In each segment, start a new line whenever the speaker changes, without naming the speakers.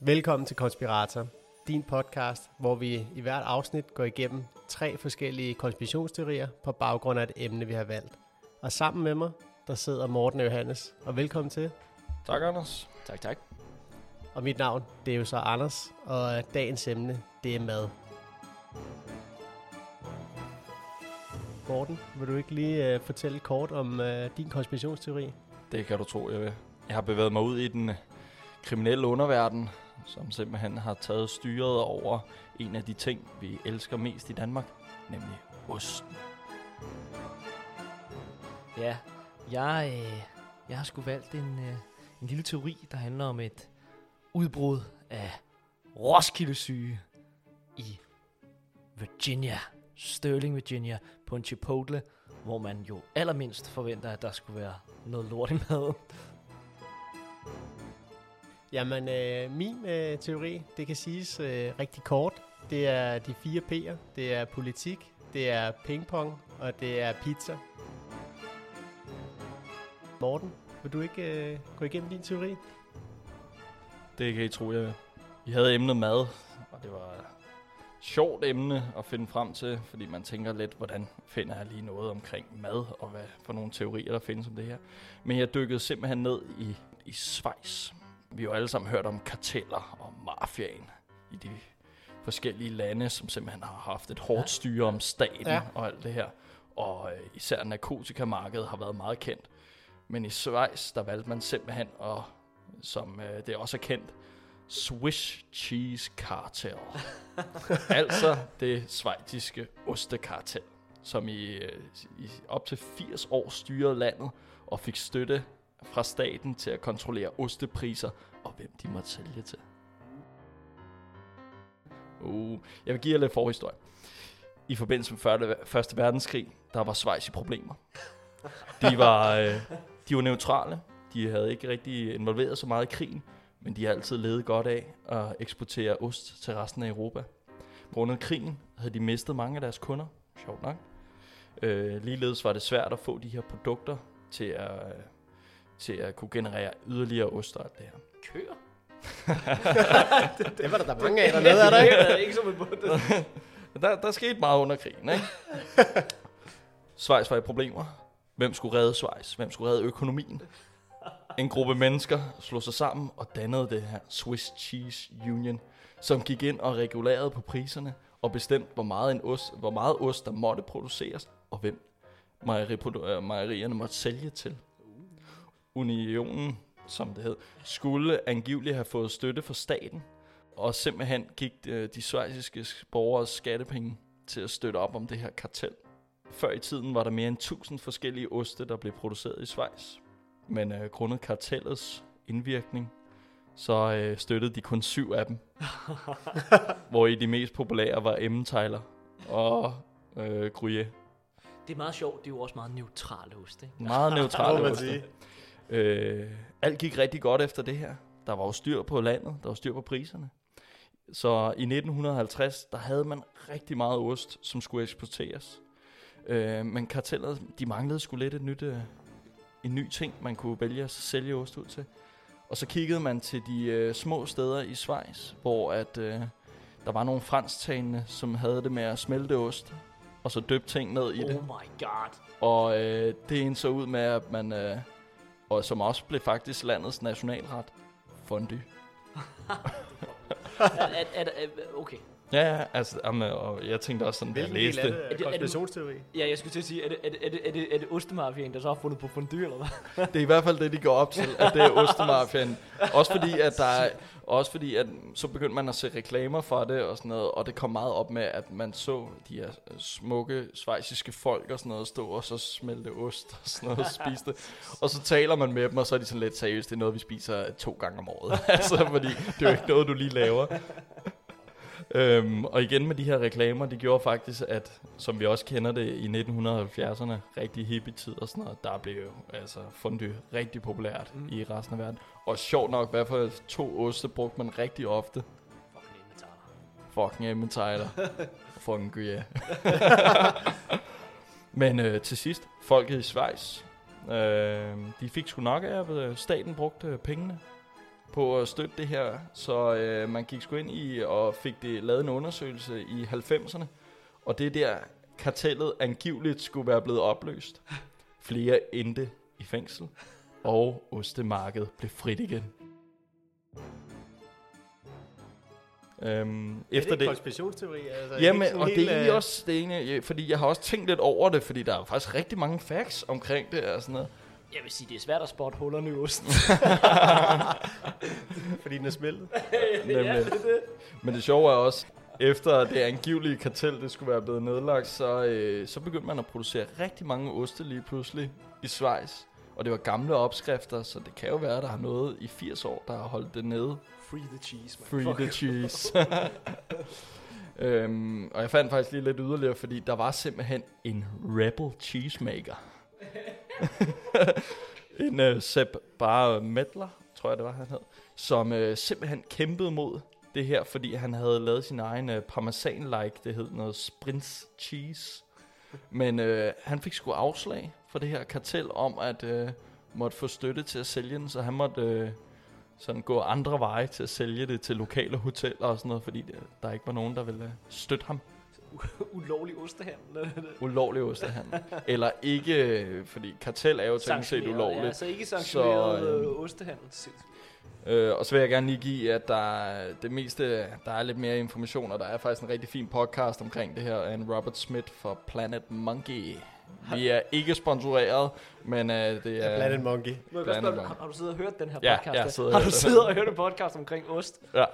Velkommen til Konspirator, din podcast, hvor vi i hvert afsnit går igennem tre forskellige konspirationsteorier på baggrund af et emne, vi har valgt. Og sammen med mig, der sidder Morten og Johannes. Og velkommen til.
Tak, Anders.
Tak, tak.
Og mit navn, det er jo så Anders, og dagens emne, det er mad. Morten, vil du ikke lige uh, fortælle kort om uh, din konspirationsteori?
Det kan du tro, jeg vil. Jeg har bevæget mig ud i den øh, kriminelle underverden, som simpelthen har taget styret over en af de ting, vi elsker mest i Danmark, nemlig osten.
Ja, jeg, øh, jeg har sgu valgt en, øh, en lille teori, der handler om et udbrud af Roskilde-syge i Virginia, Sterling, Virginia, på en Chipotle, hvor man jo allermindst forventer, at der skulle være noget lort i maden.
Jamen, øh, min øh, teori, det kan siges øh, rigtig kort. Det er de fire P'er. Det er politik, det er pingpong, og det er pizza. Morten, vil du ikke øh, gå igennem din teori?
Det kan I tro, jeg vil. Vi havde emnet mad, og det var et sjovt emne at finde frem til, fordi man tænker lidt, hvordan finder jeg lige noget omkring mad, og hvad for nogle teorier, der findes om det her. Men jeg dykkede simpelthen ned i, i Schweiz. Vi har jo alle sammen hørt om karteller og mafiaen i de forskellige lande, som simpelthen har haft et hårdt styre om staten
Ja.
og alt det her. Og øh, især narkotikamarkedet har været meget kendt. Men i Schweiz, der valgte man simpelthen at, som øh, det også er kendt, Swiss Cheese Cartel. altså det svejtiske ostekartel, som i, øh, i op til 80 år styrede landet og fik støtte fra staten til at kontrollere ostepriser og hvem de måtte sælge til. Uh, jeg vil give jer lidt forhistorie. I forbindelse med første, første verdenskrig, der var Schweiz i problemer. De var, øh, de var neutrale. De havde ikke rigtig involveret så meget i krigen, men de har altid levet godt af at eksportere ost til resten af Europa. Grundet krigen havde de mistet mange af deres kunder, sjovt nok. Øh, ligeledes var det svært at få de her produkter til at, til at kunne generere yderligere ost og alt det her.
Køer?
Det var der, der mange af dernede, er der ikke?
Det er ikke som en.
Der, der skete meget under krigen, ikke? Schweiz var i problemer. Hvem skulle redde Schweiz? Hvem skulle redde økonomien? En gruppe mennesker slog sig sammen og dannede det her Swiss Cheese Union, som gik ind og regulerede på priserne og bestemte, hvor meget, en ost, hvor meget ost der måtte produceres, og hvem mejerierne måtte sælge til. Unionen, som det hed, skulle angiveligt have fået støtte fra staten, og simpelthen gik øh, de svejsiske borgers skattepenge til at støtte op om det her kartel. Før i tiden var der mere end 1000 forskellige oste, der blev produceret i Schweiz. Men øh, grundet kartellets indvirkning, så øh, støttede de kun syv af dem. hvor i de mest populære var Emmentaler og øh, Gruyère.
Det er meget sjovt, det er jo også meget neutrale ost, ikke?
Meget neutrale oste. Øh, alt gik rigtig godt efter det her. Der var jo styr på landet, der var styr på priserne. Så i 1950, der havde man rigtig meget ost, som skulle eksporteres. Øh, men kartellet, de manglede sgu lidt et nyt, øh, en ny ting, man kunne vælge at sælge ost ud til. Og så kiggede man til de øh, små steder i Schweiz, hvor at, øh, der var nogle fransktalende, som havde det med at smelte ost, og så døbte ting ned i det.
Oh my god.
Og øh, det endte så ud med, at man, øh, og som også blev faktisk landets nationalret, fondue.
er, er, er, er, okay.
Ja, ja, altså, jamen, og jeg tænkte også sådan, da jeg
Hvilken del
læste
Er det- er det-
konspirationsteori?
Ja, jeg skulle til at sige, er det, er det, er det, er det, er det ostemafiaen, der så har fundet på fondue, eller hvad?
Det er i hvert fald det, de går op til, at det er ostemafiaen. Også fordi, at der er, også fordi, at så begyndte man at se reklamer for det og sådan noget, og det kom meget op med, at man så de her smukke svejsiske folk og sådan noget stå og så smelte ost og sådan noget og spise det. Og så taler man med dem, og så er de sådan lidt seriøst, det er noget, vi spiser to gange om året. altså, fordi det er jo ikke noget, du lige laver. Øhm, og igen med de her reklamer, det gjorde faktisk, at som vi også kender det i 1970'erne, rigtig hippie-tid og sådan noget, der blev jo altså fondue rigtig populært mm. i resten af verden. Og sjovt nok, hvad for to oste brugte man rigtig ofte?
Fucking inventarer.
Fucking Emmentaler. Fucking Gruyère. Men øh, til sidst, folket i Schweiz, øh, de fik sgu nok af, at staten brugte pengene. På at støtte det her, så øh, man gik sgu ind i og fik det lavet en undersøgelse i 90'erne, og det er der kartellet angiveligt skulle være blevet opløst. Flere endte i fængsel, og ostemarkedet blev frit igen. Øhm, efter
er det
det,
konspirationsteori? Altså,
Jamen, og det er egentlig
øh,
også det ene, fordi jeg har også tænkt lidt over det, fordi der er faktisk rigtig mange facts omkring det og sådan noget.
Jeg vil sige, det er svært at spotte hullerne i osten.
Fordi den er smeltet.
Nemlig. Men det sjove er også, efter det angivelige kartel, det skulle være blevet nedlagt, så, øh, så begyndte man at producere rigtig mange oste lige pludselig i Schweiz. Og det var gamle opskrifter, så det kan jo være, at der har noget i 80 år, der har holdt det nede.
Free the cheese, man.
Free the cheese. øhm, og jeg fandt faktisk lige lidt yderligere, fordi der var simpelthen en rebel cheesemaker. en uh, Sepp Bare Medler, tror jeg det var, han hed, som uh, simpelthen kæmpede mod det her, fordi han havde lavet sin egen uh, parmesan-like, det hed noget Sprints Cheese. Men uh, han fik sgu afslag for det her kartel om, at uh, måtte få støtte til at sælge den, så han måtte uh, sådan gå andre veje til at sælge det til lokale hoteller og sådan noget, fordi det, der ikke var nogen, der ville støtte ham.
Ulovlig ostehandel.
Ulovlig ostehandel. Eller ikke, fordi kartel er jo teknisk set ulovligt.
Ja, så ikke sanktioneret
Så, øhm,
øh, ostehandel.
Øh, og så vil jeg gerne lige give, at der er det meste, der er lidt mere information, og der er faktisk en rigtig fin podcast omkring det her af en Robert Smith for Planet Monkey. Vi er ikke sponsoreret, men øh, det er...
Planet Monkey.
Jeg
Planet Monkey.
har, har du siddet og hørt den her
Ja,
podcast?
jeg
der?
sidder og
har du siddet og hørt en podcast omkring ost?
Ja.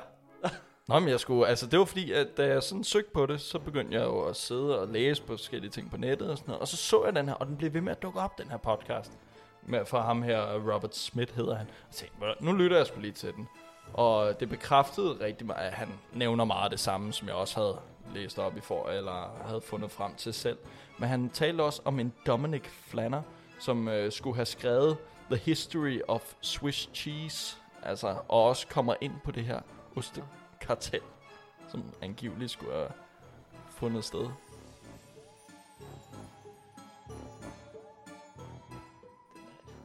Nå, men jeg skulle, altså det var fordi, at da jeg sådan søgte på det, så begyndte jeg jo at sidde og læse på forskellige ting på nettet og sådan noget. Og så så jeg den her, og den blev ved med at dukke op, den her podcast. Med, fra ham her, Robert Smith hedder han. Og tænkte, nu lytter jeg sgu lige til den. Og det bekræftede rigtig meget, at han nævner meget det samme, som jeg også havde læst op i for, eller havde fundet frem til selv. Men han talte også om en Dominic Flanner, som øh, skulle have skrevet The History of Swiss Cheese. Altså, og også kommer ind på det her ostekartel, som angiveligt skulle have fundet sted.
Det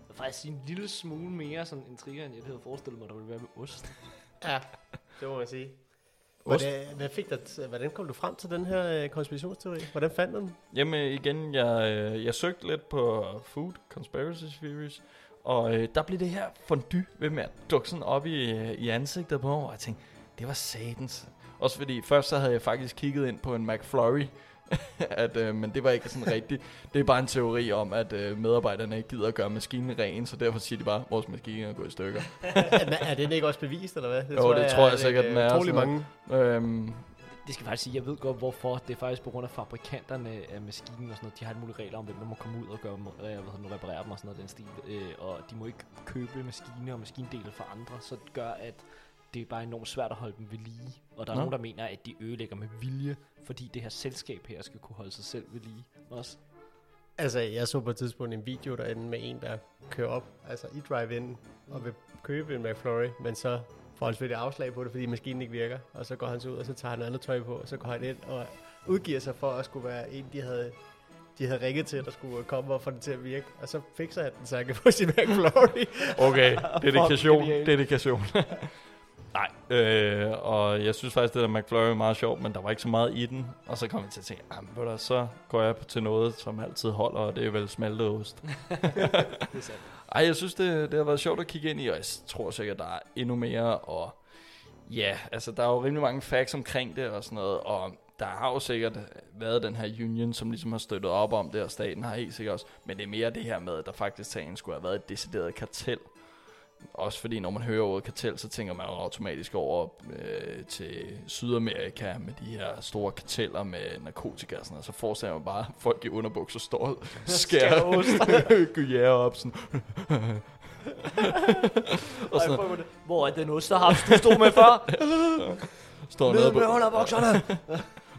er faktisk en lille smule mere sådan intriger, end jeg havde forestillet mig, der ville være med ost.
Ja, det må man sige.
Ost.
Hvordan, hvad fik dig, hvordan kom du frem til den her øh, konspirationsteori? Hvordan fandt du den?
Jamen igen, jeg, øh, jeg søgte lidt på Food Conspiracy Theories, og øh, der blev det her fondue ved med at dukke sådan op i, øh, i ansigtet på mig, og jeg tænkte, det var satans. Også fordi først så havde jeg faktisk kigget ind på en McFlurry, at, øh, men det var ikke sådan rigtigt. Det er bare en teori om, at øh, medarbejderne ikke gider at gøre maskinen ren, så derfor siger de bare, at vores maskine er gået i stykker.
er, er den ikke også bevist, eller hvad? Det
Jo, det tror jeg
er
sikkert,
øh,
den er,
Utrolig
sådan
mange.
øhm,
Det skal faktisk sige, jeg ved godt hvorfor. Det er faktisk på grund af fabrikanterne af maskinen og sådan noget. De har alle mulige regler om, hvem der må komme ud og gøre, øh, hvad reparere dem og sådan noget den stil. Øh, og de må ikke købe maskiner og maskindele fra andre, så det gør, at det er bare enormt svært at holde dem ved lige. Og der er
Nå.
nogen, der mener, at de ødelægger med vilje, fordi det her selskab her skal kunne holde sig selv ved lige også.
Altså, jeg så på et tidspunkt en video derinde med en, der kører op, altså i drive-in, og vil købe en McFlurry, men så får han selvfølgelig afslag på det, fordi maskinen ikke virker. Og så går han så ud, og så tager han andet tøj på, og så går han ind og udgiver sig for at skulle være en, de havde de havde ringet til, der skulle komme og få det til at virke. Og så fikser han den, så han kan få sin McFlurry.
Okay, dedikation, dedikation. Nej, øh, og jeg synes faktisk, det der McFlurry er meget sjovt, men der var ikke så meget i den. Og så kom jeg til at tænke, "Ah, men du, så går jeg til noget, som altid holder, og det er vel smeltet ost. Ej, jeg synes, det, det har været sjovt at kigge ind i, og jeg tror sikkert, der er endnu mere. Og ja, altså, der er jo rimelig mange facts omkring det og sådan noget, og der har jo sikkert været den her union, som ligesom har støttet op om det, og staten har helt sikkert også. Men det er mere det her med, at der faktisk sagen skulle have været et decideret kartel. Også fordi, når man hører ordet kartel, så tænker man automatisk over øh, til Sydamerika med de her store karteller med narkotika og sådan noget. Så forestiller man bare, at folk i underbukser står og skærer gyære op sådan. og
Ej,
sådan
det. Hvor er den ost, der har du stod med før?
står nede
Ned
på,
med underbukserne!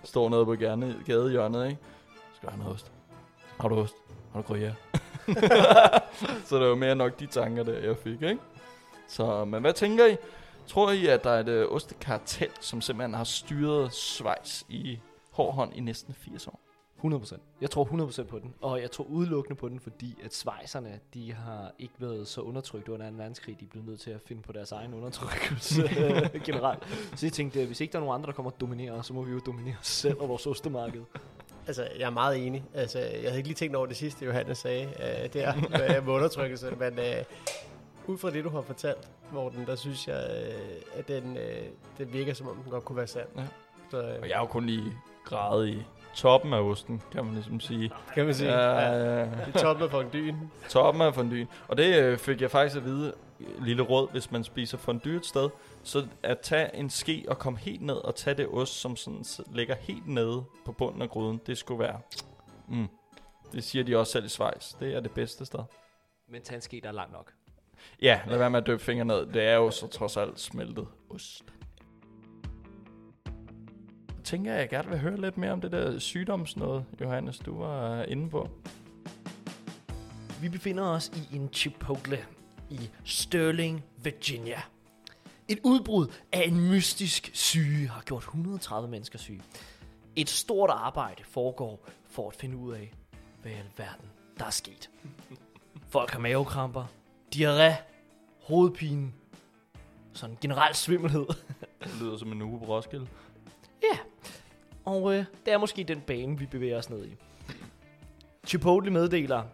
står nede på gadehjørnet, ikke? Skal du have noget ost? Har du ost? Har du gruyere? så det var mere nok de tanker, der jeg fik, ikke? Så, men hvad tænker I? Tror I, at der er et øh, ostekartel, som simpelthen har styret Schweiz i hård hånd i næsten 80 år?
100%. Jeg tror 100% på den. Og jeg tror udelukkende på den, fordi at svejserne, de har ikke været så undertrykt under 2. verdenskrig. De blevet nødt til at finde på deres egen undertrykkelse øh, generelt. Så jeg tænkte, hvis ikke der er nogen andre, der kommer og dominerer, så må vi jo dominere os selv og vores ostemarked.
Altså, jeg er meget enig. Altså, jeg havde ikke lige tænkt over det sidste, Johannes sagde uh, der med, med undertrykkelse, men uh, ud fra det, du har fortalt, Morten, der synes jeg, uh, at den, uh, den virker, som om den godt kunne være sand.
Ja.
Så, uh,
Og jeg er jo kun lige gradet i toppen af osten, kan man ligesom sige.
kan man sige.
Ja,
Ja, det er toppen af fondyen.
Toppen af fondue. Og det øh, fik jeg faktisk at vide, øh, lille råd, hvis man spiser fondue et sted, så at tage en ske og komme helt ned og tage det ost, som sådan ligger helt nede på bunden af gryden, det skulle være... Mm. Det siger de også selv i Schweiz. Det er det bedste sted.
Men tag en ske, der er lang nok.
Ja, lad være med at døbe fingre ned. Det er jo så trods alt smeltet ost. Jeg tænker, jeg gerne vil høre lidt mere om det der sygdomsnåde, Johannes, du var inde på.
Vi befinder os i en Chipotle i Sterling, Virginia. Et udbrud af en mystisk syge har gjort 130 mennesker syge. Et stort arbejde foregår for at finde ud af, hvad i alverden der er sket. Folk har mavekramper, diarré, hovedpine, sådan generel svimmelhed.
Det lyder som en uge på Roskilde.
Ja, og øh, det er måske den bane, vi bevæger os ned i. Chipotle meddeler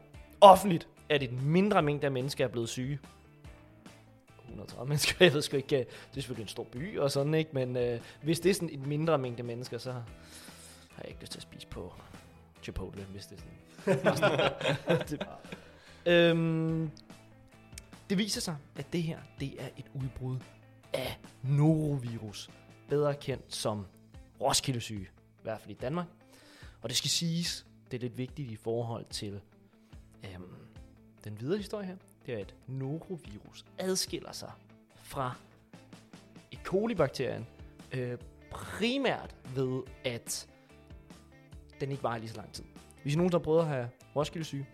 offentligt, at et mindre mængde af mennesker er blevet syge. 130 mennesker, jeg ved sgu ikke, øh, det er selvfølgelig en stor by og sådan, ikke? Men øh, hvis det er sådan et mindre mængde mennesker, så har jeg ikke lyst til at spise på Chipotle, hvis det er sådan. bare det, øhm, det viser sig, at det her, det er et udbrud af norovirus, bedre kendt som Roskilde-syge, i hvert fald i Danmark. Og det skal siges, det er lidt vigtigt i forhold til øhm, den videre historie her, det er, at norovirus adskiller sig fra E. coli-bakterien øh, primært ved, at den ikke varer lige så lang tid. Hvis I nogen, der har prøvet at have Roskilde-syge,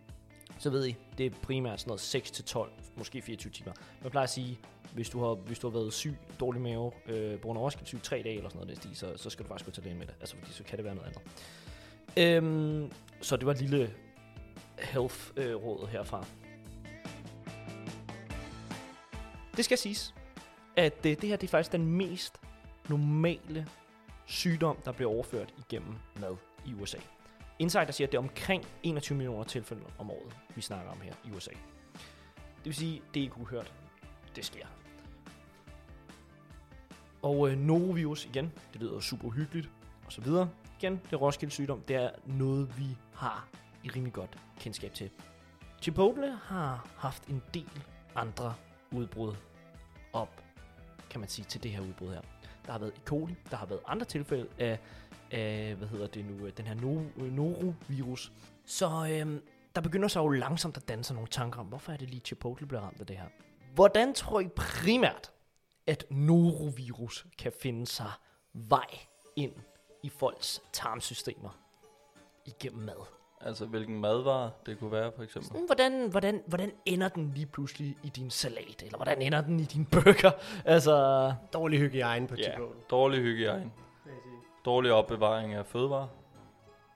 så ved I, det er primært sådan noget 6-12, måske 24 timer. Man plejer at sige, hvis du har, hvis du har været syg, dårlig mave, øh, på grund af Roskilde syg, tre dage eller sådan noget, det, så, så skal du faktisk gå til lægen med det. Altså, fordi så kan det være noget andet. Øhm, så det var et lille health-råd øh, herfra. Det skal siges, at øh, det her det er faktisk den mest normale sygdom, der bliver overført igennem mad i USA. Insider siger, at det er omkring 21 millioner tilfælde om året, vi snakker om her i USA. Det vil sige, det er ikke uhørt. Det sker. Og øh, norovirus, igen, det lyder super hyggeligt, og så videre. Igen, det er Roskilde sygdom, det er noget, vi har i rimelig godt kendskab til. Chipotle har haft en del andre udbrud op, kan man sige, til det her udbrud her. Der har været E. coli, der har været andre tilfælde af, af hvad hedder det nu, den her no- norovirus. Så øhm, der begynder så jo langsomt at danse nogle tanker om, hvorfor er det lige Chipotle bliver ramt af det her. Hvordan tror I primært, at norovirus kan finde sig vej ind i folks tarmsystemer igennem mad?
Altså, hvilken madvare det kunne være, for eksempel.
Sådan, Hvordan, hvordan, hvordan ender den lige pludselig i din salat? Eller hvordan ender den i din burger? Altså,
Dårlig hygiejne på
Ja, dårlig hygiejne. Dårlig opbevaring af fødevarer.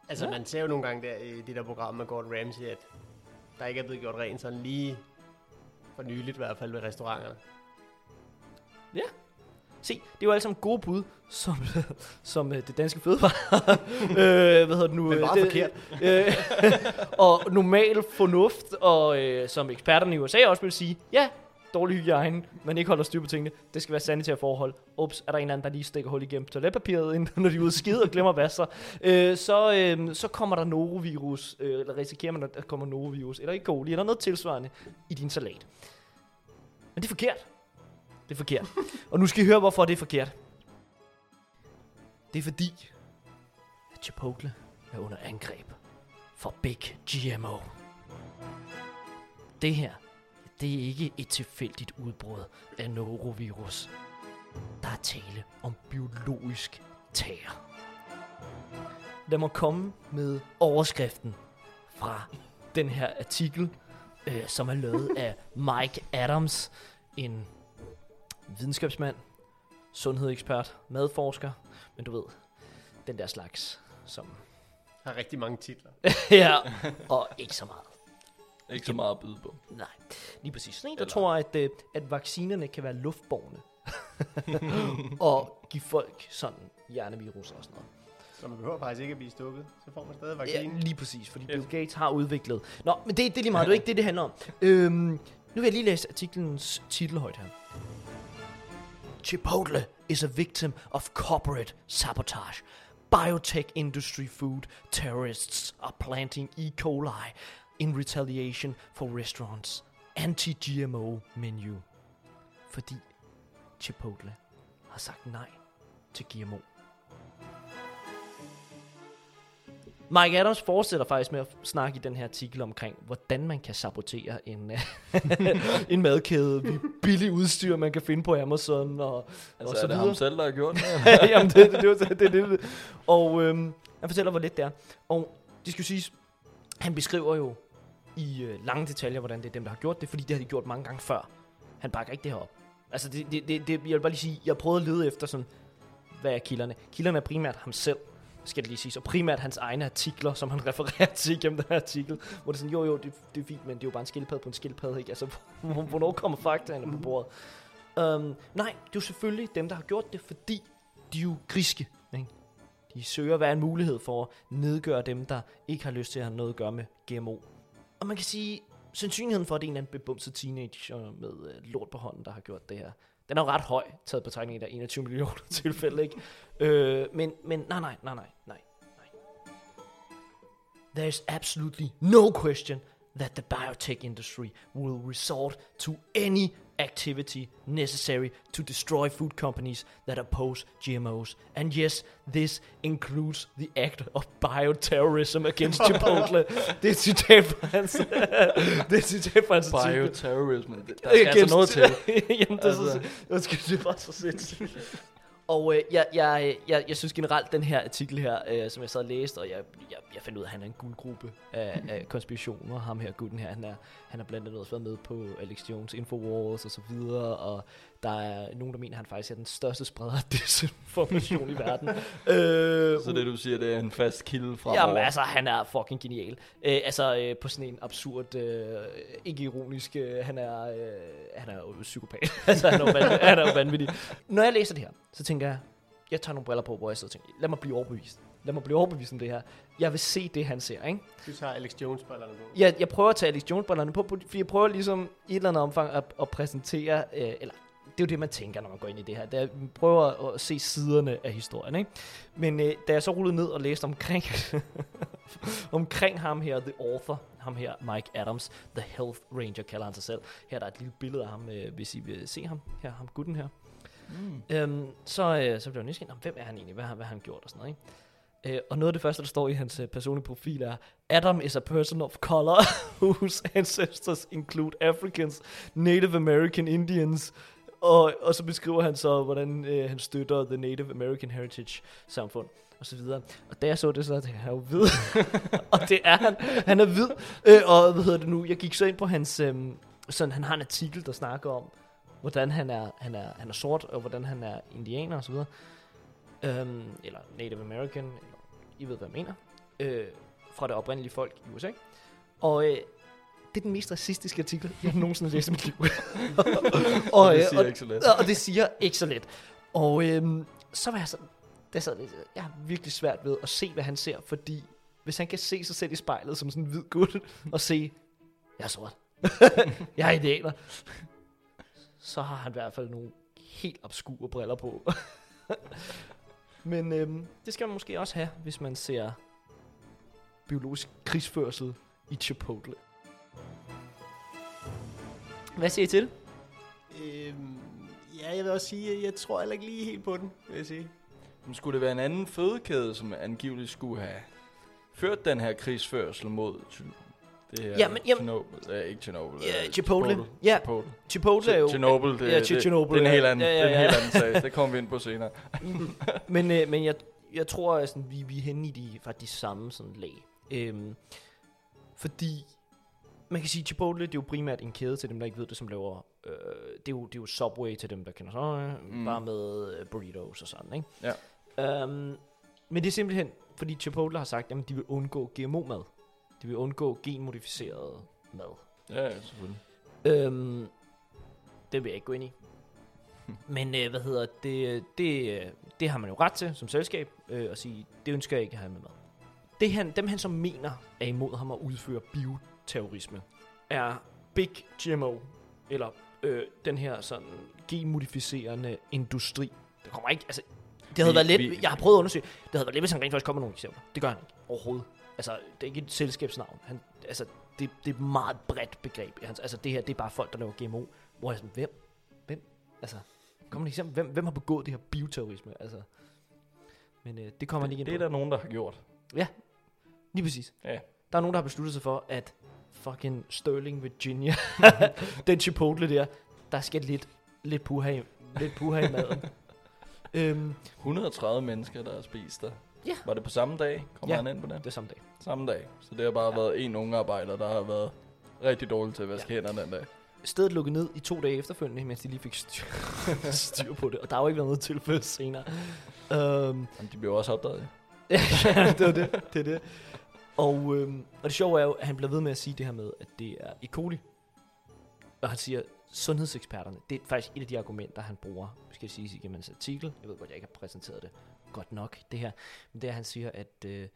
Altså,
Ja.
man ser jo nogle gange der i det der program med Gordon Ramsay, at der ikke er blevet gjort rent sådan lige for nyligt i hvert fald ved restauranterne.
Se, det er jo alle sammen gode bud, som, som øh, det danske fødevare. øh, hvad hedder det nu?
Men
øh,
bare
det,
forkert.
Øh, og normal fornuft, og øh, som eksperterne i USA også vil sige, ja, dårlig hygiejne, man ikke holder styr på tingene. Det skal være sanitære forhold. Ups, er der en eller anden, der lige stikker hul igennem toiletpapiret, når de er ude skide og glemmer at vaske sig. Øh, så, øh, så kommer der norovirus, øh, eller risikerer man, at der kommer norovirus, eller ikke coli, eller noget tilsvarende i din salat. Men det er forkert. Det er forkert. og nu skal I høre, hvorfor det er forkert. Det er fordi, at Chipotle er under angreb for Big GMO. Det her, det er ikke et tilfældigt udbrud af norovirus. Der er tale om biologisk terror. Lad mig komme med overskriften fra den her artikel, øh, som er lavet af Mike Adams, en videnskabsmand, sundhedsekspert, madforsker, men du ved, den der slags, som
Har rigtig mange titler.
ja, og ikke så meget.
Ikke så meget at byde på.
Nej, lige præcis. Sådan en, der
Eller-
tror, at, øh, at vaccinerne kan være luftborne. og give folk sådan hjernevirus og sådan noget.
Så man behøver faktisk ikke at blive stukket. Så får man stadig
Ja,
vaccinen.
lige præcis, fordi Bill. Gates har udviklet. Nå, men det, det er lige meget, det er ikke det, det handler om. Øhm, nu vil jeg lige læse artiklens titel højt her. Chipotle is a victim of corporate sabotage. Biotech industry food terrorists are planting E. coli in retaliation for restaurants anti-GMO menu. Fordi Chipotle har sagt nej til GMO. Mike Adams fortsætter faktisk med at snakke i den her artikel omkring, hvordan man kan sabotere en, en madkæde med billig udstyr, man kan finde på Amazon og, og
Altså,
så
er det
videre.
ham selv, der har gjort det?
Jamen, det, det, det, det, det, det, det. Og øhm, han fortæller, hvor let det er. Og det skal siges, han beskriver jo i øh, lange detaljer, hvordan det er dem, der har gjort det, fordi det har de gjort mange gange før. Han bakker ikke det her op. Altså, det, det, det, det, jeg vil bare lige sige, jeg prøvede at lede efter sådan, hvad er kilderne? Kilderne er primært ham selv, skal det lige sige, og primært hans egne artikler, som han refererer til gennem den her artikel, hvor det er sådan, jo jo, det, det er fint, men det er jo bare en skildpadde på en skildpadde, ikke? Altså, hvornår kommer faktaene på bordet? Um, nej, det er jo selvfølgelig dem, der har gjort det, fordi de er jo griske. Ikke? De søger hver en mulighed for at nedgøre dem, der ikke har lyst til at have noget at gøre med GMO. Og man kan sige, sandsynligheden for, at det er en eller anden bebumset teenager med øh, lort på hånden, der har gjort det her, den er jo ret høj, taget på betragtning der 21 millioner tilfælde, ikke? Øh, men, men nej, nej, nej, nej, nej, nej. There's absolutely no question that the biotech industry will resort to any activity necessary to destroy food companies that oppose GMOs. And yes, this includes the act of bioterrorism against Chipotle. det er citat fra hans, det er citat fra hans.
Bioterrorism. Der skal altså noget til.
Jamen, det så,
Altså.
undskyld, det er bare så sindssygt. Og øh, jeg, jeg, jeg, jeg synes generelt, den her artikel her, øh, som jeg sad og læste, og jeg, jeg, jeg fandt ud af, at han er en guldgruppe af, af konspirationer. Ham her, gutten her, han er, han er blandt andet også været med på Alex Jones Infowars og så videre, og der er nogen, der mener, at han faktisk er den største spreder af desinformation i verden. øh,
Så det du siger, det er en fast kilde fra
Jamen altså, han er fucking genial. Øh, altså, øh, på sådan en absurd, øh, ikke ironisk, øh, han er, øh, han er jo psykopat. altså, han er jo vanvittig, han er jo vanvittig. Når jeg læser det her, så tænker jeg, jeg tager nogle briller på, hvor jeg sidder og tænker, lad mig blive overbevist. Lad mig blive overbevist om det her. Jeg vil se det, han ser, ikke?
Du tager Alex Jones-brillerne på.
Jeg, jeg prøver at tage Alex Jones-brillerne på, fordi jeg prøver ligesom i et eller andet omfang at, at præsentere, øh, eller det er jo det, man tænker, når man går ind i det her. Det er, man prøver at se siderne af historien, ikke? Men øh, da jeg så rullede ned og læste omkring, omkring ham her, the author, ham her, Mike Adams, the health ranger, kalder han sig selv. Her er der et lille billede af ham, øh, hvis I vil se ham. Her, ham gutten her.
Mm.
Øhm, så, øh, så blev jeg nysgerrig, "Nå, hvem er han egentlig? Hvad, har- hvad har han gjort og sådan noget, ikke? Øh, og noget af det første, der står i hans øh, personlige profil er, Adam is a person of color whose ancestors include Africans, Native American Indians, og, og så beskriver han så, hvordan øh, han støtter The Native American Heritage samfund og så videre. Og da jeg så det, så tænkte jeg, han er jo hvid. og det er han. Han er hvid. Øh, og hvad hedder det nu? Jeg gik så ind på hans... Øh, sådan, han har en artikel, der snakker om, hvordan han er, han er, han er sort, og hvordan han er indianer og så videre. Øhm, eller Native American, eller I ved, hvad jeg mener. Øh, fra det oprindelige folk i USA. Og øh, det er den mest racistiske artikel, jeg har nogensinde læst i mit liv.
Og det
øh,
siger ikke så let.
og det siger ikke så let. Og øhm, så var jeg sådan, det sad lidt, jeg har virkelig svært ved at se, hvad han ser, fordi hvis han kan se sig selv i spejlet som sådan en hvid gut, og se, jeg er sort, jeg er idealer, så har han i hvert fald nogle helt obskure briller på. Men øhm, det skal man måske også have, hvis man ser biologisk krigsførsel i Chipotle. Hvad siger I til det?
Øhm, ja, jeg vil også sige, at jeg tror heller ikke lige helt på den, vil jeg sige.
Men skulle det være en anden fødekæde, som angiveligt skulle have ført den her krigsførsel mod? Det her
Jamen, jamen-
Chernobyl, øh, ikke Chernobyl.
Ja,
øh,
Chipotle. Ja,
Chipotle.
Chipotle er jo...
Chernobyl, det,
Ja,
det, det,
Chernobyl,
det er en
ja.
helt anden,
Ja, ja,
det er en
ja.
helt anden sag. Det kommer vi ind på senere.
men øh, men jeg, jeg tror, at sådan, vi, vi er henne i de, faktisk de samme sådan, lag. Øhm, fordi man kan sige, Chipotle det er jo primært en kæde til dem, der ikke ved det, som laver... Øh, det, er jo, det er jo Subway til dem, der kender så, øh,
Mm.
bare med øh, burritos og sådan, ikke?
Ja.
Øhm, Men det er simpelthen, fordi Chipotle har sagt, at de vil undgå GMO-mad. De vil undgå genmodificeret mad.
Ja, ja, selvfølgelig.
Øhm, det vil jeg ikke gå ind i. Men øh, hvad hedder det, det, øh, det har man jo ret til som selskab øh, at sige, det ønsker jeg ikke at have med mad. Det han, dem han som mener er imod ham at udføre bioterrorisme, er Big GMO, eller øh, den her sådan genmodificerende industri. Det kommer ikke, altså, det havde
Vi-
været let,
vi-
jeg har prøvet at undersøge, det havde været let, hvis han rent faktisk kom med nogle eksempler. Det gør han ikke overhovedet. Altså, det er ikke et selskabsnavn. Han, altså, det, det er et meget bredt begreb. Altså, det her, det er bare folk, der laver GMO. Hvor jeg sådan, hvem? Hvem? Altså, kom et eksempel. Hvem, hvem har begået det her bioterrorisme? Altså, men øh, det kommer han ikke ind
Det er
på.
der nogen, der har gjort.
Lige præcis.
Ja.
Der er nogen, der har besluttet sig for, at fucking Sterling, Virginia, den Chipotle der, der skal lidt, lidt puha i, lidt puha i maden. øhm,
130 mennesker, der har spist der.
Ja.
Var det på samme dag? Kommer
Ja.
han ind på det?
det er samme dag.
Samme dag. Så det har bare ja. været en unge arbejder, der har været rigtig dårlig til at vaske ja. hænder den dag.
Stedet lukkede ned i to dage efterfølgende, mens de lige fik styr, styr på det. Og der har jo ikke været noget tilfælde senere. Øhm,
Men de blev også opdaget.
ja, det var det. det, er det. Og, øhm, og det sjove er jo, at han bliver ved med at sige det her med, at det er E. coli. Og han siger, sundhedseksperterne, det er faktisk et af de argumenter, han bruger, skal jeg sige, igennem hans artikel. Jeg ved godt, jeg ikke har præsenteret det godt nok, det her. Men det er, at han siger, at øh,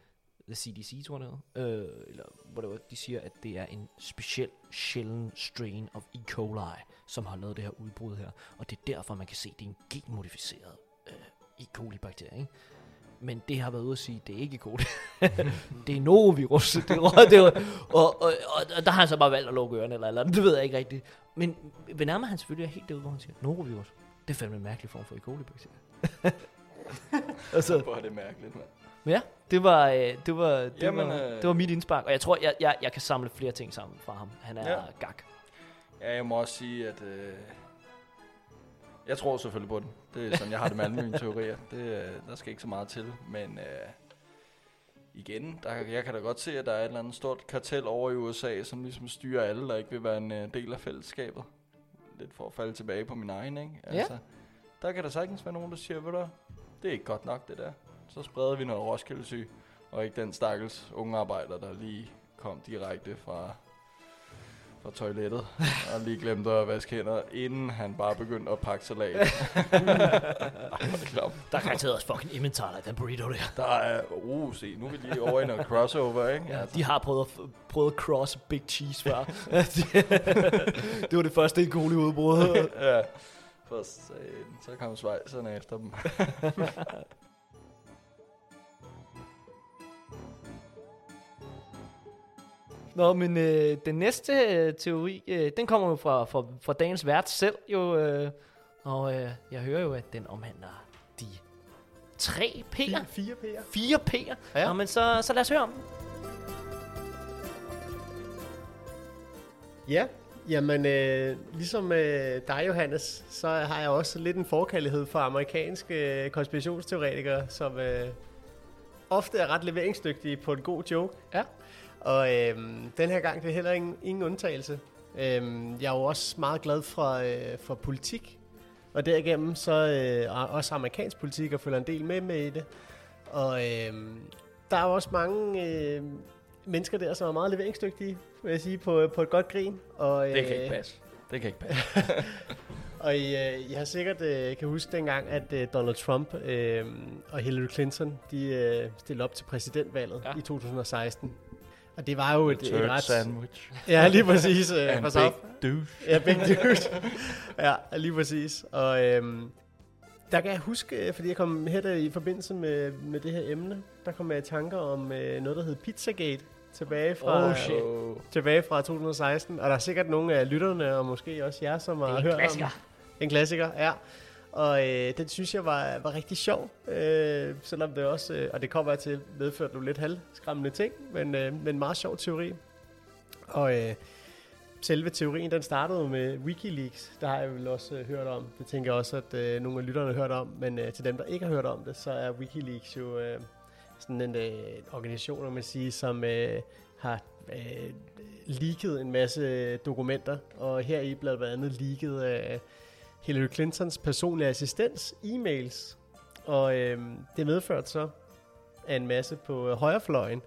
the CDC, tror jeg det øh, eller whatever, de siger, at det er en speciel, sjælden strain of E. coli, som har lavet det her udbrud her. Og det er derfor, man kan se, at det er en genmodificeret øh, E. coli-bakterie, ikke? Men det har været ude at sige, det er ikke coli. det er norovirus. Det er, det er, og, og, og, og, der har han så bare valgt at lukke ørerne, eller, eller det ved jeg ikke rigtigt. Men ved nærmere han selvfølgelig er helt derude, hvor han siger, norovirus, det er fandme en mærkelig form for E. coli-bakterie. altså,
Hvor er det mærkeligt, mand.
men ja, det var, øh, det var, det,
Jamen,
var,
øh,
det var mit indspark, og jeg tror, jeg, jeg, jeg kan samle flere ting sammen fra ham. Han er
ja.
gak.
Ja, jeg må også sige, at... Øh, jeg tror selvfølgelig på den. Det er sådan, jeg har det med alle mine teorier. Det, øh, der skal ikke så meget til. Men øh, igen, der, jeg kan da godt se, at der er et eller andet stort kartel over i USA, som ligesom styrer alle, der ikke vil være en øh, del af fællesskabet. Lidt for at falde tilbage på min egen, ikke? Altså, Der kan der sagtens være nogen, der siger, ved du, det er ikke godt nok, det der. Så spreder vi noget Roskilde og ikke den stakkels unge arbejder, der lige kom direkte fra, fra toilettet, og lige glemte at vaske hænder, inden han bare begyndte at pakke salat. Ej, er.
Der er garanteret også fucking Emmentaler i den burrito der.
Der er, uh, se, nu er vi lige over i noget crossover, ikke?
Ja, de har prøvet at, prøvet at cross Big Cheese før. det var det første E. coli-udbrud.
ja. For satan, så kom svejserne efter dem.
Nå, men øh, den næste øh, teori, øh, den kommer jo fra, fra, fra dagens vært selv, jo. Øh, og øh, jeg hører jo, at den omhandler de tre P'er.
Fire P'er.
Fire P'er.
Ja.
Nå, men så, så lad os høre om den.
Ja, jamen øh, ligesom øh, dig, Johannes, så har jeg også lidt en forkærlighed for amerikanske øh, konspirationsteoretikere, som øh, ofte er ret leveringsdygtige på en god joke.
Ja.
Og øh, den her gang det er heller ingen, ingen undtagelse. Øh, jeg er jo også meget glad for, øh, for politik, og derigennem så øh, og også amerikansk politik, og følger en del med med i det. Og øh, der er jo også mange øh, mennesker der, som er meget leveringsdygtige, vil jeg sige, på, på et godt grin. Og,
Det kan
øh,
ikke passe. Det kan ikke passe.
og I, øh, I har sikkert øh, kan huske dengang, at øh, Donald Trump øh, og Hillary Clinton, de øh, stillede op til præsidentvalget. Ja. i 2016. Og det var jo et, et ret...
sandwich.
Ja, lige præcis. Øh,
And big douche.
Ja, big dude. ja, lige præcis. Og øhm, der kan jeg huske, øh, fordi jeg kom her der i forbindelse med, med det her emne, der kom jeg i tanker om øh, noget, der hed Pizzagate tilbage fra,
Oh, shit.
Tilbage fra 2016. Og der er sikkert nogle af lytterne, og måske også jer, som har hørt om en klassiker, ja. Og øh, den synes jeg var, var rigtig sjov, øh, selvom det også, øh, og det kommer til, medførte nogle lidt halvskræmmende ting, men, øh, men meget sjov teori. Og øh, selve teorien, den startede med Wikileaks, der har jeg vel også øh, hørt om. Det tænker jeg også, at øh, nogle af lytterne har hørt om, men øh, til dem, der ikke har hørt om det, så er Wikileaks jo øh, sådan en øh, organisation, man siger, som øh, har øh, leaket en masse øh, dokumenter, og her i blandt andet leaket øh, Hillary Clintons personlige assistens e-mails. Og øh, det medførte så, af en masse på øh, højrefløjen,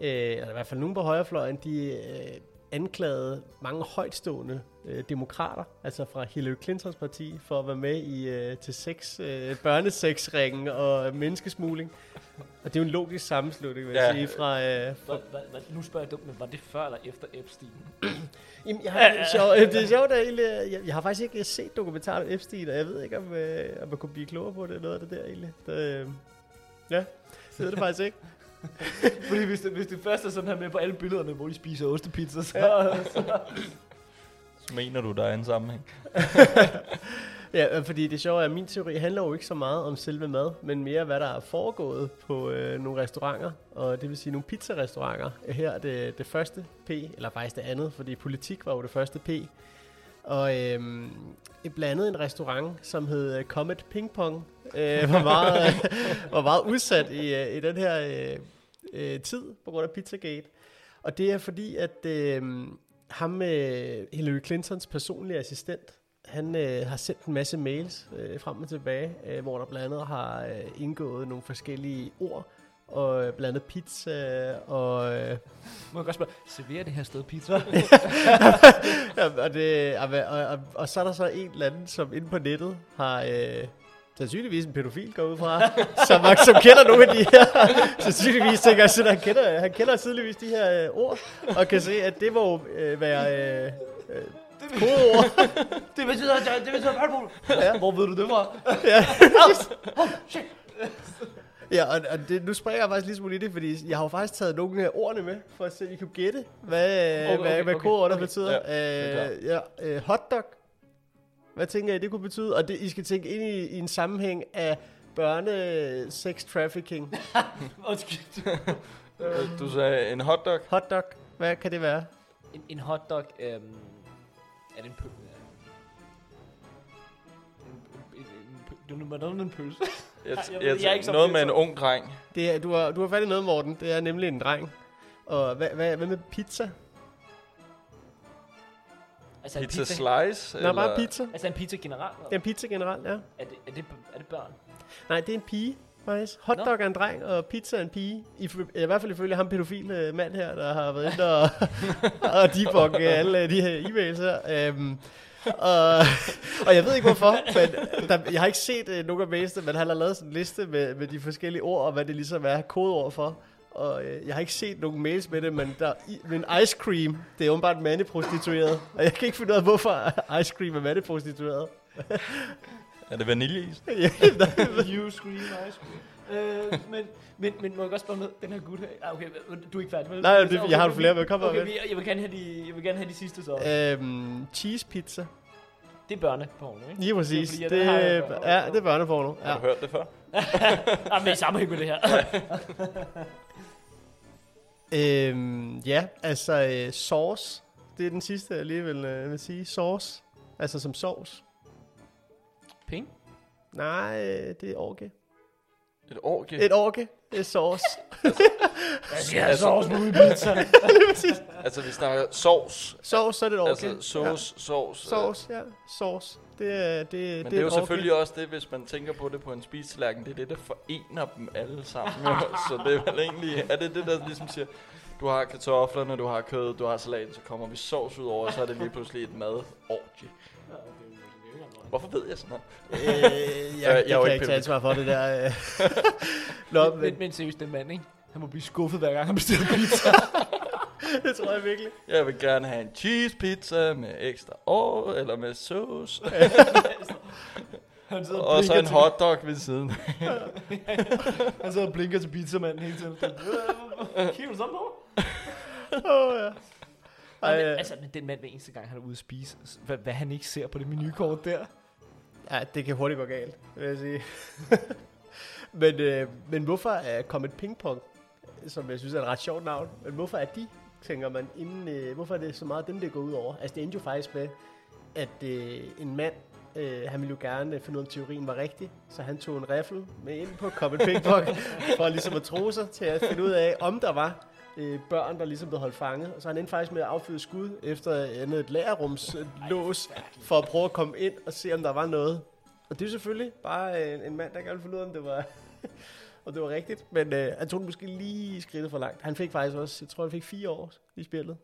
øh, eller i hvert fald nogen på højrefløjen, de øh, anklagede mange højtstående øh, demokrater, altså fra Hillary Clintons parti, for at være med i øh, til sex, øh, børnesexringen og menneskesmugling. Og det er jo en logisk sammenslutning, vil jeg
Ja.
sige, fra... Øh, fra
Hva, hva, hva, nu spørger jeg dumt, men var det før eller efter Epstein?
Jamen, jeg har, det, er sjovt, det er sjovt, at egentlig, jeg, jeg har faktisk ikke set dokumentaren om Epstein, og jeg ved ikke, om, øh, om jeg kunne blive klogere på det, noget af det der egentlig. Det, øh, ja, det ved det faktisk ikke.
Fordi hvis det, hvis det først er sådan her med på alle billederne, hvor de spiser ostepizza, så... så
Så mener du, der er en sammenhæng?
Ja, øh, fordi det sjove er, at min teori handler jo ikke så meget om selve mad, men mere hvad der er foregået på øh, nogle restauranter, og det vil sige nogle pizzarestauranter. Her er det, det første P, eller faktisk det andet, fordi politik var jo det første P. Og et blandt andet en restaurant, som hed øh, Comet Ping Pong, øh, var, meget, var meget udsat i, øh, i den her øh, øh, tid på grund af Pizzagate. Og det er fordi, at øh, ham med Hillary Clintons personlige assistent, han øh, har sendt en masse mails øh, frem og tilbage, øh, hvor der blandt andet har øh, indgået nogle forskellige ord, og øh, blandt andet pizza, og, øh,
må jeg godt spørge, serverer det her sted pizza?
ja, og, det, og, og, og, og så er der så en eller anden, som inde på nettet har... Øh, sandsynligvis en pædofil går ud fra, som, som kender nogle af de her, sandsynligvis tænker jeg, sådan, han kender, han kender tydeligvis de her øh, ord, og kan se, at det må øh, være øh, øh, kodeord.
det betyder, det betyder pølbol.
Ja.
Hvor ved du det fra?
Ja. Ja, og, og det, nu springer jeg faktisk lige smule i det, fordi jeg har jo faktisk taget nogle af ordene med, for at se, om I kan gætte, hvad,
Okay,
okay, hvad,
okay,
hvad
okay,
kodeord der
okay.
betyder.
Ja,
øh, ja, øh, hotdog. Hvad tænker I, det kunne betyde? Og det, I skal tænke ind i, i en sammenhæng af børne sex trafficking.
Undskyld.
Du sagde en hotdog.
Hotdog, hvad kan det være?
En, en hotdog, øhm, er det en pøl? En, en, en, en, det er noget med en pølse.
Jeg,
jeg
jeg, jeg,
er ikke
noget med en ung dreng.
Det er, du, har, du har fat i noget, Morten. Det er nemlig en dreng. Og hvad, hvad, hvad med pizza?
Altså
Pizza
pizza,
slice?
Nå, bare pizza.
altså en pizza generelt?
Det er en pizza generelt, ja.
Er det, er det, er det børn?
Nej, det er en pige, faktisk. Hotdog er en dreng, og pizza er en pige. I, I hvert fald ifølge ham pædofile mand her, der har været inde og, og debugge alle de her e-mails her. Um, og, og jeg ved ikke hvorfor, men der, jeg har ikke set uh, nogen af mailsene, men han har lavet sådan en liste med, med de forskellige ord, og hvad det ligesom er kodeord for. Og øh, jeg har ikke set nogen mails med det, men der, i, men ice cream, det er åbenbart mandeprostitueret. Og jeg kan ikke finde ud af, hvorfor ice cream er mandeprostitueret.
Er det vaniljeis?
Ja,
you scream, I scream. Øh, men, men, men må jeg godt spørge med den her gut her? Ah, okay, du er ikke færdig med
Nej, det- jeg har flere med. Kom
okay,
med.
jeg, vil gerne have de, jeg vil gerne have de sidste så.
øhm, cheese pizza.
Det er børneporno, ikke?
Lige præcis.
Det er
Det,
fordi, det jeg-
ja, det er børneporno. Ja.
Har du hørt det før?
Ah, men i sammenhæng med det her.
Øhm, ja, altså øh, sauce. Det er den sidste, jeg lige vil, øh, vil sige. Sauce. Altså som sovs.
Penge?
Nej, øh, det er orke.
Et orgie?
Et orke, det er sauce.
Jeg skal have sovs på min pizza.
lige præcis.
Altså, vi snakker sovs.
Sauce, så er det et orke.
Altså, sauce, sovs.
Ja. Sauce, ja. Sauce. Det er, det,
Men det,
det
det er jo
et orke.
selvfølgelig også det, hvis man tænker på det på en spisetallerken, det er det, der forener dem alle sammen. jo. så det er vel egentlig, er det det, der ligesom siger, du har kartoflerne, du har kød, du har salaten, så kommer vi sovs ud over, og så er det lige pludselig et mad. Hvorfor ved jeg sådan noget?
Øh, jeg, jeg,
er
jeg
jo
kan
ikke
tage ansvar for det der. øh. Nå,
Men,
men
men seriøst, den mand, ikke? Han må blive skuffet hver gang, han bestiller pizza.
det tror jeg virkelig.
Jeg vil gerne have en cheese pizza med ekstra år, eller med sauce,
Han sidder
og så en hotdog ved siden.
Han sidder og blinker til pizzamanden hele tiden. Kigger du sådan på?
Åh, ja.
Ej, men,
øh,
altså, men den mand hver eneste gang, han er ude at spise, hvad, hvad han ikke ser på det menukort der.
Ja, det kan hurtigt gå galt, vil jeg sige. men, øh, men hvorfor er Comet Ping Pong, som jeg synes er et ret sjovt navn, men hvorfor er de, tænker man, inden, øh, hvorfor er det så meget dem, det går ud over? Altså det endte jo faktisk med, at øh, en mand, øh, han ville jo gerne finde ud af, om teorien var rigtig, så han tog en riffel med ind på Comet Ping Pong, for ligesom at tro sig til at finde ud af, om der var øh, børn, der ligesom blev holdt fanget. Og så han endte faktisk med at affyre skud efter andet et lærerrumslås, for at prøve at komme ind og se, om der var noget. Og det er selvfølgelig bare en, en mand, der gerne vil finde ud af, om det var, og det var rigtigt. Men øh, han tog den måske lige skridtet for langt. Han fik faktisk også, jeg tror, han fik fire år i spillet.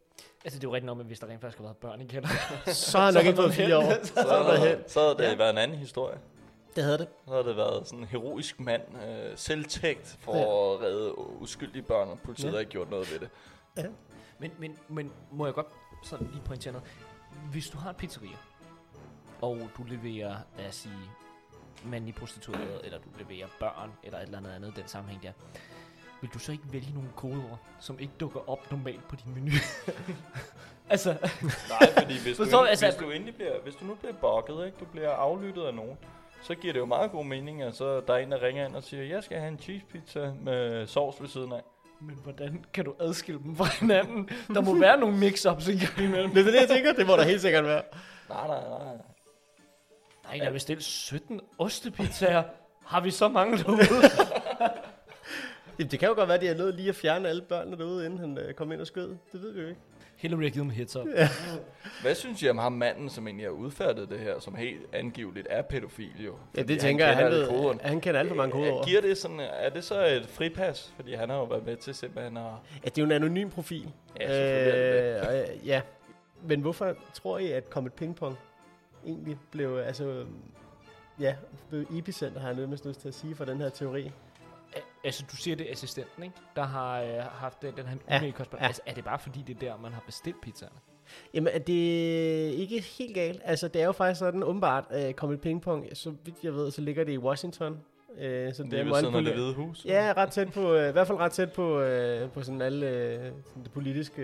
Altså, det er jo rigtigt nok, men hvis der rent faktisk har været børn i kælderen.
Så har han nok ikke fået fire år.
Så,
Så er hen.
så havde det
Ja.
været en anden historie.
Det havde det.
Så havde det været sådan en heroisk mand, øh, selvtægt for ja. at redde uskyldige børn, og politiet
Ja.
ja. har ikke gjort noget ved det.
Men, men, men må jeg godt sådan lige pointere noget? Hvis du har et pizzeria, og du leverer, lad os sige, mandlige prostituerede, eller du leverer børn, eller et eller andet andet i den sammenhæng der, vil du så ikke vælge nogle kodeord, som ikke dukker op normalt på din menu? altså,
Nej, fordi hvis, du,
du? Altså-
hvis, du endelig bliver, hvis du nu bliver bokket, ikke? du bliver aflyttet af nogen, så giver det jo meget god mening, at så der er en, der ringer ind og siger, jeg skal have en cheese pizza med sovs ved siden af.
men hvordan kan du adskille dem fra hinanden? Der må være nogle mix-ups en gang imellem.
Det er det, jeg tænker. Det må der helt sikkert være.
Nej, nej, nej.
Nej, der er bestilt 17 ostepizzaer. Har vi så mange derude?
Jamen, det kan jo godt være, at de har nødt lige at fjerne alle børnene derude, inden han øh, kom ind og skød. Det ved vi jo ikke.
Hillary har givet mig heads up.
Hvad synes I om ham manden, som egentlig har udfærdet det her, som helt angiveligt er pædofil jo?
Ja, det tænker jeg. Han, ved, han kender alt for mange
Øh,
kodeord.
Giver det sådan, er det så et fripas? Fordi han har jo været med til simpelthen at...
Ja, det er jo en anonym profil.
Ja, selvfølgelig det
øh, ja. Men hvorfor tror I, at Comet Ping Pong egentlig blev, altså, ja, blev epicenter, har jeg nødt lyst til at sige, for den her teori?
Altså, du siger det er assistenten, ikke? Der har øh, haft den, den her
Ja, ja.
Altså, er det bare fordi, det er der, man har bestilt pizzaerne?
Jamen, er det ikke helt galt? Altså, det er jo faktisk sådan, åbenbart, uh, Comet Ping Pong, så vidt jeg ved, så ligger det i Washington. Uh, så
Det er af
poli-
det hvide hus.
Ja, ret tæt på, øh, i hvert fald ret tæt på, øh, på sådan alle øh, sådan det politiske...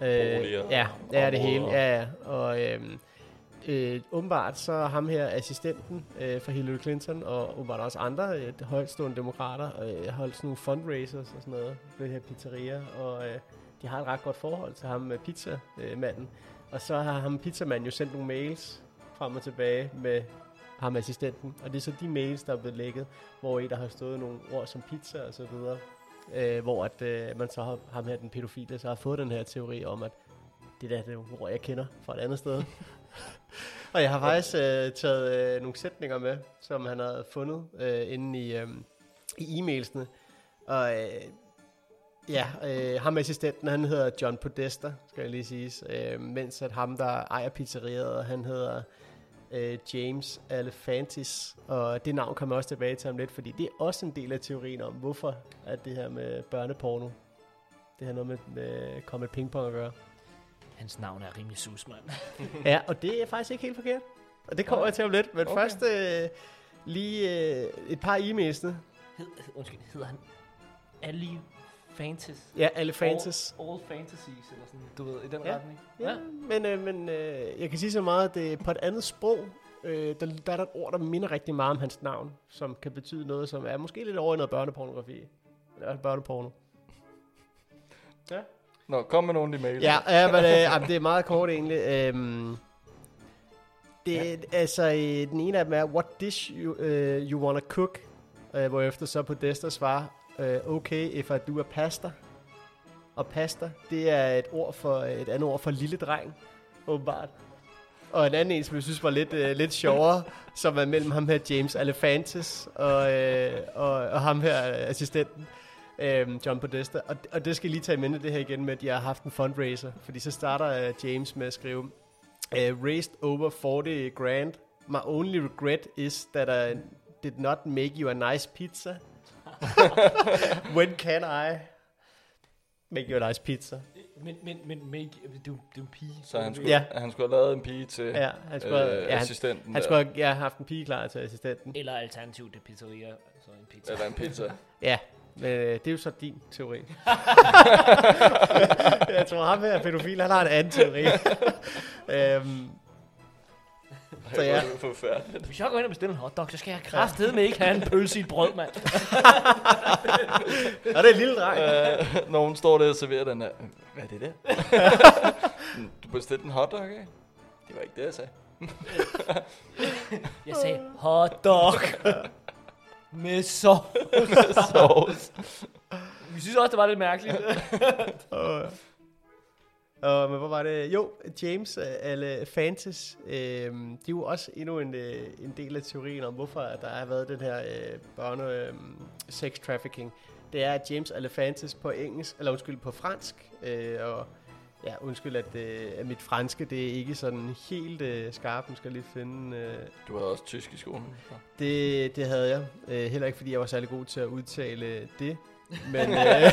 Øh,
Boliger
ja, ja, det hele. Ja, ja. Og øhm, øh, åbenbart så ham her assistenten øh, for Hillary Clinton, og åbenbart også andre øh, højtstående demokrater, øh, holdt sådan nogle fundraisers og sådan noget ved det her pizzeria, og øh, de har et ret godt forhold til ham med pizzamanden. Og så har ham pizzamanden jo sendt nogle mails frem og tilbage med ham assistenten, og det er så de mails, der er blevet lækket, hvor i der har stået nogle ord som pizza og så videre, øh, hvor at, øh, man så har, ham her, den pædofile, så har fået den her teori om, at det der det er nogle ord, jeg kender fra et andet sted. og jeg har faktisk øh, taget øh, nogle sætninger med, som han har fundet øh, inde i, øh, i e-mailsene. Og øh, ja, øh, ham assistenten, han hedder John Podesta, skal jeg lige sige. Øh, mens at ham, der ejer pizzeriet, han hedder øh, James Alefantis. Og det navn kommer også tilbage til ham lidt, fordi det er også en del af teorien om, hvorfor at det her med børneporno, det har noget med, med kommet pingpong at gøre.
Hans navn er rimelig sus, mand.
Ja, og det er faktisk ikke helt forkert. Og det kommer jeg til om lidt. Men okay.
Okay.
først øh, lige øh, et par e-mails'ene.
Hed, undskyld, hedder han Ali Fantas?
Ja, Alefantis.
All, all Fantasies, eller sådan, du ved, i den
Ja.
retning.
Ja, men, øh, men øh, jeg kan sige så meget, at det er på et andet sprog. Øh, der, der er der et ord, der minder rigtig meget om hans navn, som kan betyde noget, som er måske lidt over i noget børnepornografi. Eller børneporno. Ja.
Nå, kom med nogle af de mails.
Ja, ja men øh, det er meget kort egentlig. Øhm, det, ja. altså, øh, den ene af dem er, what dish you, uh, you wanna cook? Uh, hvorefter så på Desta svarer, uh, okay, if I do a pasta. Og pasta, det er et ord for et andet ord for lille dreng, åbenbart. Og en anden en, som jeg synes var lidt, uh, lidt sjovere, som er mellem ham her, James Alefantis, og, uh, og, og ham her, assistenten øhm, John Podesta. Og, og det skal jeg lige tage i mente det her igen med, at de har haft en fundraiser. Fordi så starter uh, James med at skrive, uh, Raised over 40 grand. My only regret is that I did not make you a nice pizza. When can I make you a nice pizza?
Men, men, men, men det, er jo- det er en pige.
Så han skulle,
Ja.
han skulle have lavet en pige til
Ja, han skulle,
øh,
øh, ja, han,
assistenten.
han
der.
skulle have ja, haft en pige klar til assistenten.
Eller alternativt det pizzeria, altså en pizza.
Eller en pizza.
Ja, men øh, det er jo så din teori. jeg tror, ham her pædofil, han har en anden teori. øhm, Så ja.
Det er forfærdeligt.
Hvis jeg går ind og bestiller en hotdog, så skal jeg kraftedeme ikke have en pølse i et brød, mand.
og det er en lille dreng.
Øh, når hun står der og serverer den her. Hvad er det der? du bestilte en hotdog, ikke? Det var ikke det, jeg sagde.
Jeg sagde hotdog. Med sovs. Vi synes også, det var lidt mærkeligt.
Og, Og men hvor var det? Jo, James og alle Fantas, øh, de er jo også endnu en, øh, en del af teorien om, hvorfor der har været den her øh, børne øh, sex trafficking. Det er, at James Alefantis på engelsk, eller undskyld, på fransk, øh, og ja, undskyld, at, øh, at mit franske, det er ikke sådan helt øh, skarpt. Nu skal jeg lige finde... Øh,
Du havde også tysk i skolen. Så.
det, det havde jeg. Øh, heller ikke, fordi jeg var særlig god til at udtale det. Men, øh,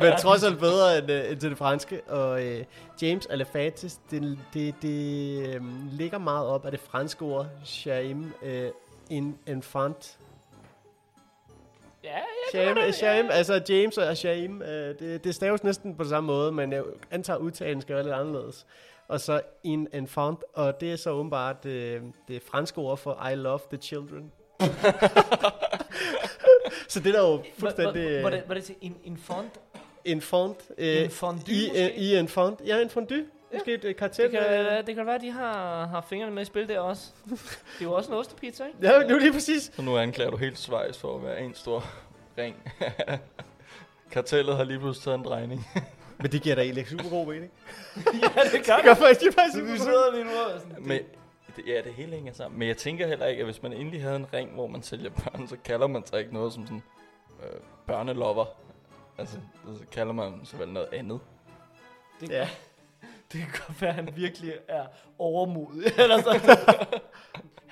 men trods alt bedre end, øh, end til det franske. Og øh, James Alefantis, det, det, det øh, ligger meget op af det franske ord Shaim øh, in enfant.
Ja,
Shaim, Shaim, altså James og Shaim, øh, det, det staves næsten på samme måde, men jeg antager udtalen skal være lidt anderledes. Og så in enfant, og det er så åbenbart øh, det franske ord for I love the children. så det er der jo fuldstændig...
Var det, var det til en, en fond?
Enfant. Øh,
En fondue
i,
måske?
øh, I enfant. Ja, en fondue. Måske et kartel.
Det kan, det kan være, at de har, har fingrene med i spil der også. Det er jo også en ostepizza, ikke?
Ja, nu lige præcis.
Så nu anklager du helt Schweiz for at være en stor ring. Kartellet har lige pludselig taget en drejning.
Men det giver da egentlig super god mening.
ja, det gør
Det gør faktisk, det er faktisk super
sidder lige nu og sådan,
Men, det, ja, det hele hænger sammen. Men jeg tænker heller ikke, at hvis man endelig havde en ring, hvor man sælger børn, så kalder man sig ikke noget som sådan øh, børnelover. Altså, så kalder man så vel noget andet.
det,
Ja.
det kan godt være, at han virkelig er overmodig. Eller sådan.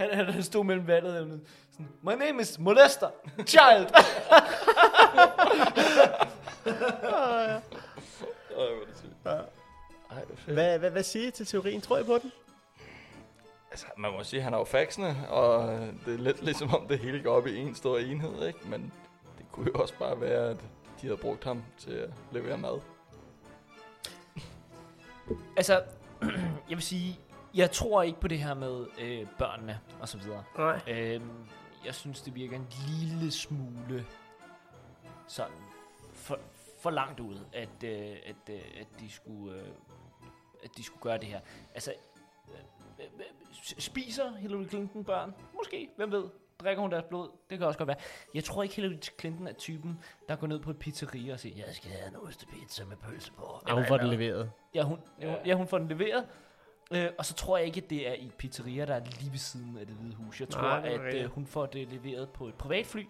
Han, han, han stod mellem valget eller noget. sådan, My name is Molester Child.
Ej, hvor er det sygt.
Ja.
Ej.
Hvad, hvad, hvad siger I til teorien? Tror I på den?
Altså, man må sige, at han er jo faxende, og det er lidt ligesom om det hele går op i en stor enhed, ikke? Men det kunne jo også bare være, at de havde brugt ham til at levere mad.
altså, jeg vil sige, jeg tror ikke på det her med øh, børnene og så videre.
Nej.
Øhm, jeg synes, det virker en lille smule sådan for, for langt ud, at, øh, at, øh, at, de skulle, øh, at de skulle gøre det her. Altså, øh, øh, øh, spiser Hillary Clinton børn? Måske, hvem ved? Drikker hun deres blod? Det kan også godt være. Jeg tror ikke, Hillary Clinton er typen, der går ned på et pizzeria og siger, jeg skal have en ostepizza med pølse på.
Ja, hun får den leveret.
Ja, hun, ja, hun får den leveret. Øh, og så tror jeg ikke, at det er i pizzeria, der er lige ved siden af det hvide hus. Jeg tror,
Nej,
at
rigtigt.
øh, hun får det leveret på et privatfly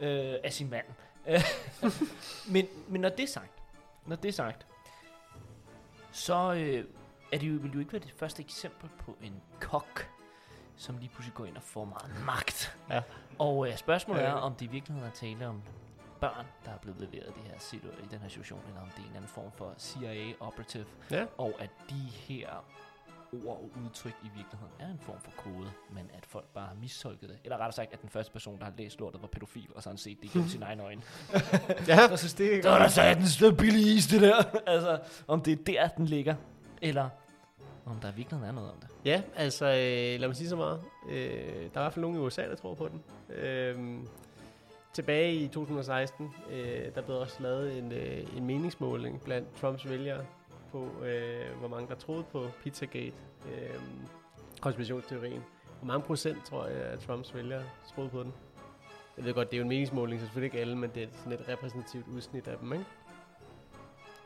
øh, af sin mand. Øh, men, men når det er sagt, når det er sagt, så øh, er det jo, vil det jo ikke være det første eksempel på en kok, som lige pludselig går ind og får meget magt.
Ja.
Og øh, spørgsmålet er,
Ja.
om det i virkeligheden er tale om børn, der er blevet leveret i, det her situ- i den her situation, eller om det er en anden form for CIA-operative,
Ja.
og at de her ord og udtryk i virkeligheden er en form for kode, men at folk bare har mistolket det. Eller rettere sagt, at den første person, der har læst lortet, var pædofil, og så har han set det igennem sine egne øjne.
Ja, jeg synes, det er
Det var da satans det billige is, det der. altså, om det er der, den ligger, eller om der i virkeligheden er noget om det.
Ja, altså, øh, lad mig sige så meget. Øh, der er i hvert fald nogen i USA, der tror på den. Øh, tilbage i 2016, øh, der blev også lavet en, øh, en meningsmåling blandt Trumps vælgere på, øh, hvor mange der troede på Pizzagate, øh, konspirationsteorien. Hvor mange procent, tror jeg, at Trumps vælgere troede på den? Jeg ved godt, det er jo en meningsmåling, så selvfølgelig ikke alle, men det er sådan et repræsentativt udsnit af dem, ikke?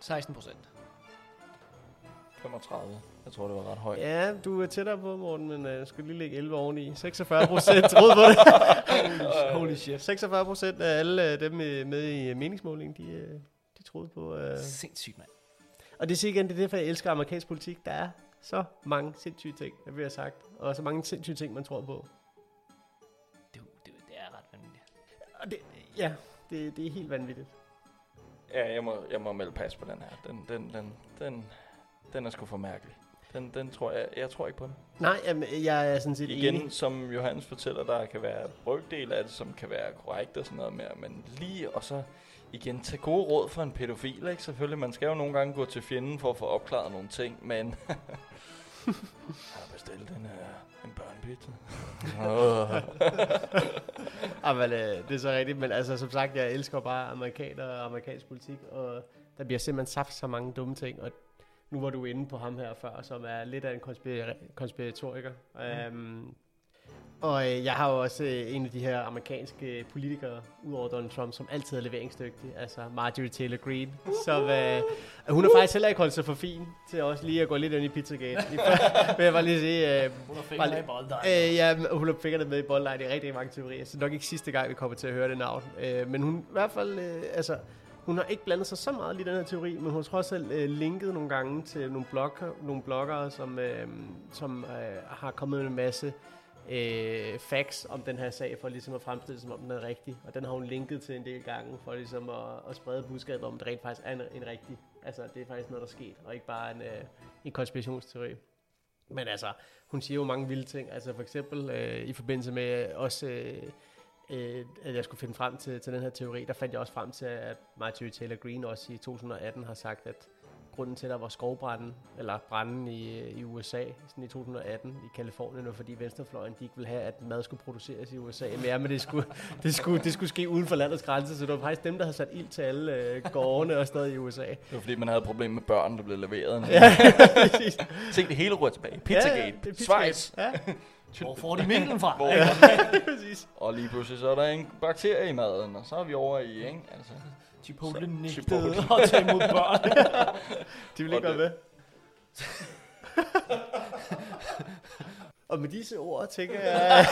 16 procent.
35. Jeg tror, det var ret højt.
Ja, du er tættere på, Morten, men øh, skal lige lægge 11 oveni. 46 procent troede på det.
Holy shit.
46 procent af alle øh, dem øh, med i meningsmålingen, de, de troede på... Øh.
Sindssygt, mand.
Og det siger igen, det er derfor, jeg elsker amerikansk politik. Der er så mange sindssyge ting, der bliver sagt. Og så mange sindssyge ting, man tror på.
Det, er det, det er ret vanvittigt.
Og det, ja, det, det er helt vanvittigt.
Ja, jeg må, jeg må melde pas på den her. Den, den, den, den, den er sgu for mærkelig. Den, den tror jeg, jeg tror ikke på den.
Nej, jamen, jeg er sådan set
Igen,
enig.
som Johannes fortæller, der kan være brøkdel af det, som kan være korrekt og sådan noget mere. Men lige og så igen, tage gode råd for en pædofil, ikke? Selvfølgelig, man skal jo nogle gange gå til fjenden for at få opklaret nogle ting, men... jeg har bestilt en, uh, en børnepizza.
Jamen, øh, det er så rigtigt, men altså, som sagt, jeg elsker bare amerikaner og amerikansk politik, og der bliver simpelthen saft så mange dumme ting, og nu var du inde på ham her før, som er lidt af en konspira- konspiratoriker. Mm. Um, Og øh, jeg har jo også øh, en af de her amerikanske politikere, udover Donald Trump, som altid er leveringsdygtig, altså Marjorie Taylor Greene. Så øh, hun har faktisk heller ikke holdt sig for fin til også lige at gå lidt ind i Pizzagate. Men jeg bare lige sige... Øh,
Hun har
Bare
fingrene
lige-
i bolden.
Øh, ja, hun har fingrene med i rigtig mange teorier, så nok ikke sidste gang, vi kommer til at høre det navn. Øh, men hun i hvert fald, øh, altså, hun har ikke blandet sig så meget i den her teori, men hun har trods alt øh, linket nogle gange til nogle, blogger, nogle bloggere, som, øh, som øh, har kommet med en masse øh, facts om den her sag, for ligesom at fremstille som om den er rigtig. Og den har hun linket til en del gange, for ligesom at, at sprede budskabet om, at det rent faktisk er en, en rigtig. Altså, det er faktisk noget, der er sket, og ikke bare en, øh, en konspirationsteori. Men altså, hun siger jo mange vilde ting. Altså for eksempel øh, i forbindelse med også, øh, øh, at jeg skulle finde frem til, til den her teori, der fandt jeg også frem til, at Marjorie Taylor Greene også i 2018 har sagt, at grunden til, at der var skovbranden, eller branden i, i USA sådan i 2018 i Kalifornien, fordi venstrefløjen de ikke ville have, at mad skulle produceres i USA mere, men det skulle, det skulle, det skulle ske uden for landets grænser, så det var faktisk dem, der havde sat ild til alle øh, gårdene og stadig i USA.
Det var fordi, man havde et problem med børn, der blev leveret.
Ja, præcis.
Se det hele ruer tilbage. Pizzagate.
Ja, ja, det
Schweiz.
Ja,
Hvor får de mængden fra?
Hvor,
præcis.
og lige pludselig så er der en bakterie i maden, og så er vi over i, ikke? Altså,
Chipotle
Så-
nægtede
Chipotle.
at tage imod børn.
De vil
Og
ikke være med. og med disse ord tænker jeg.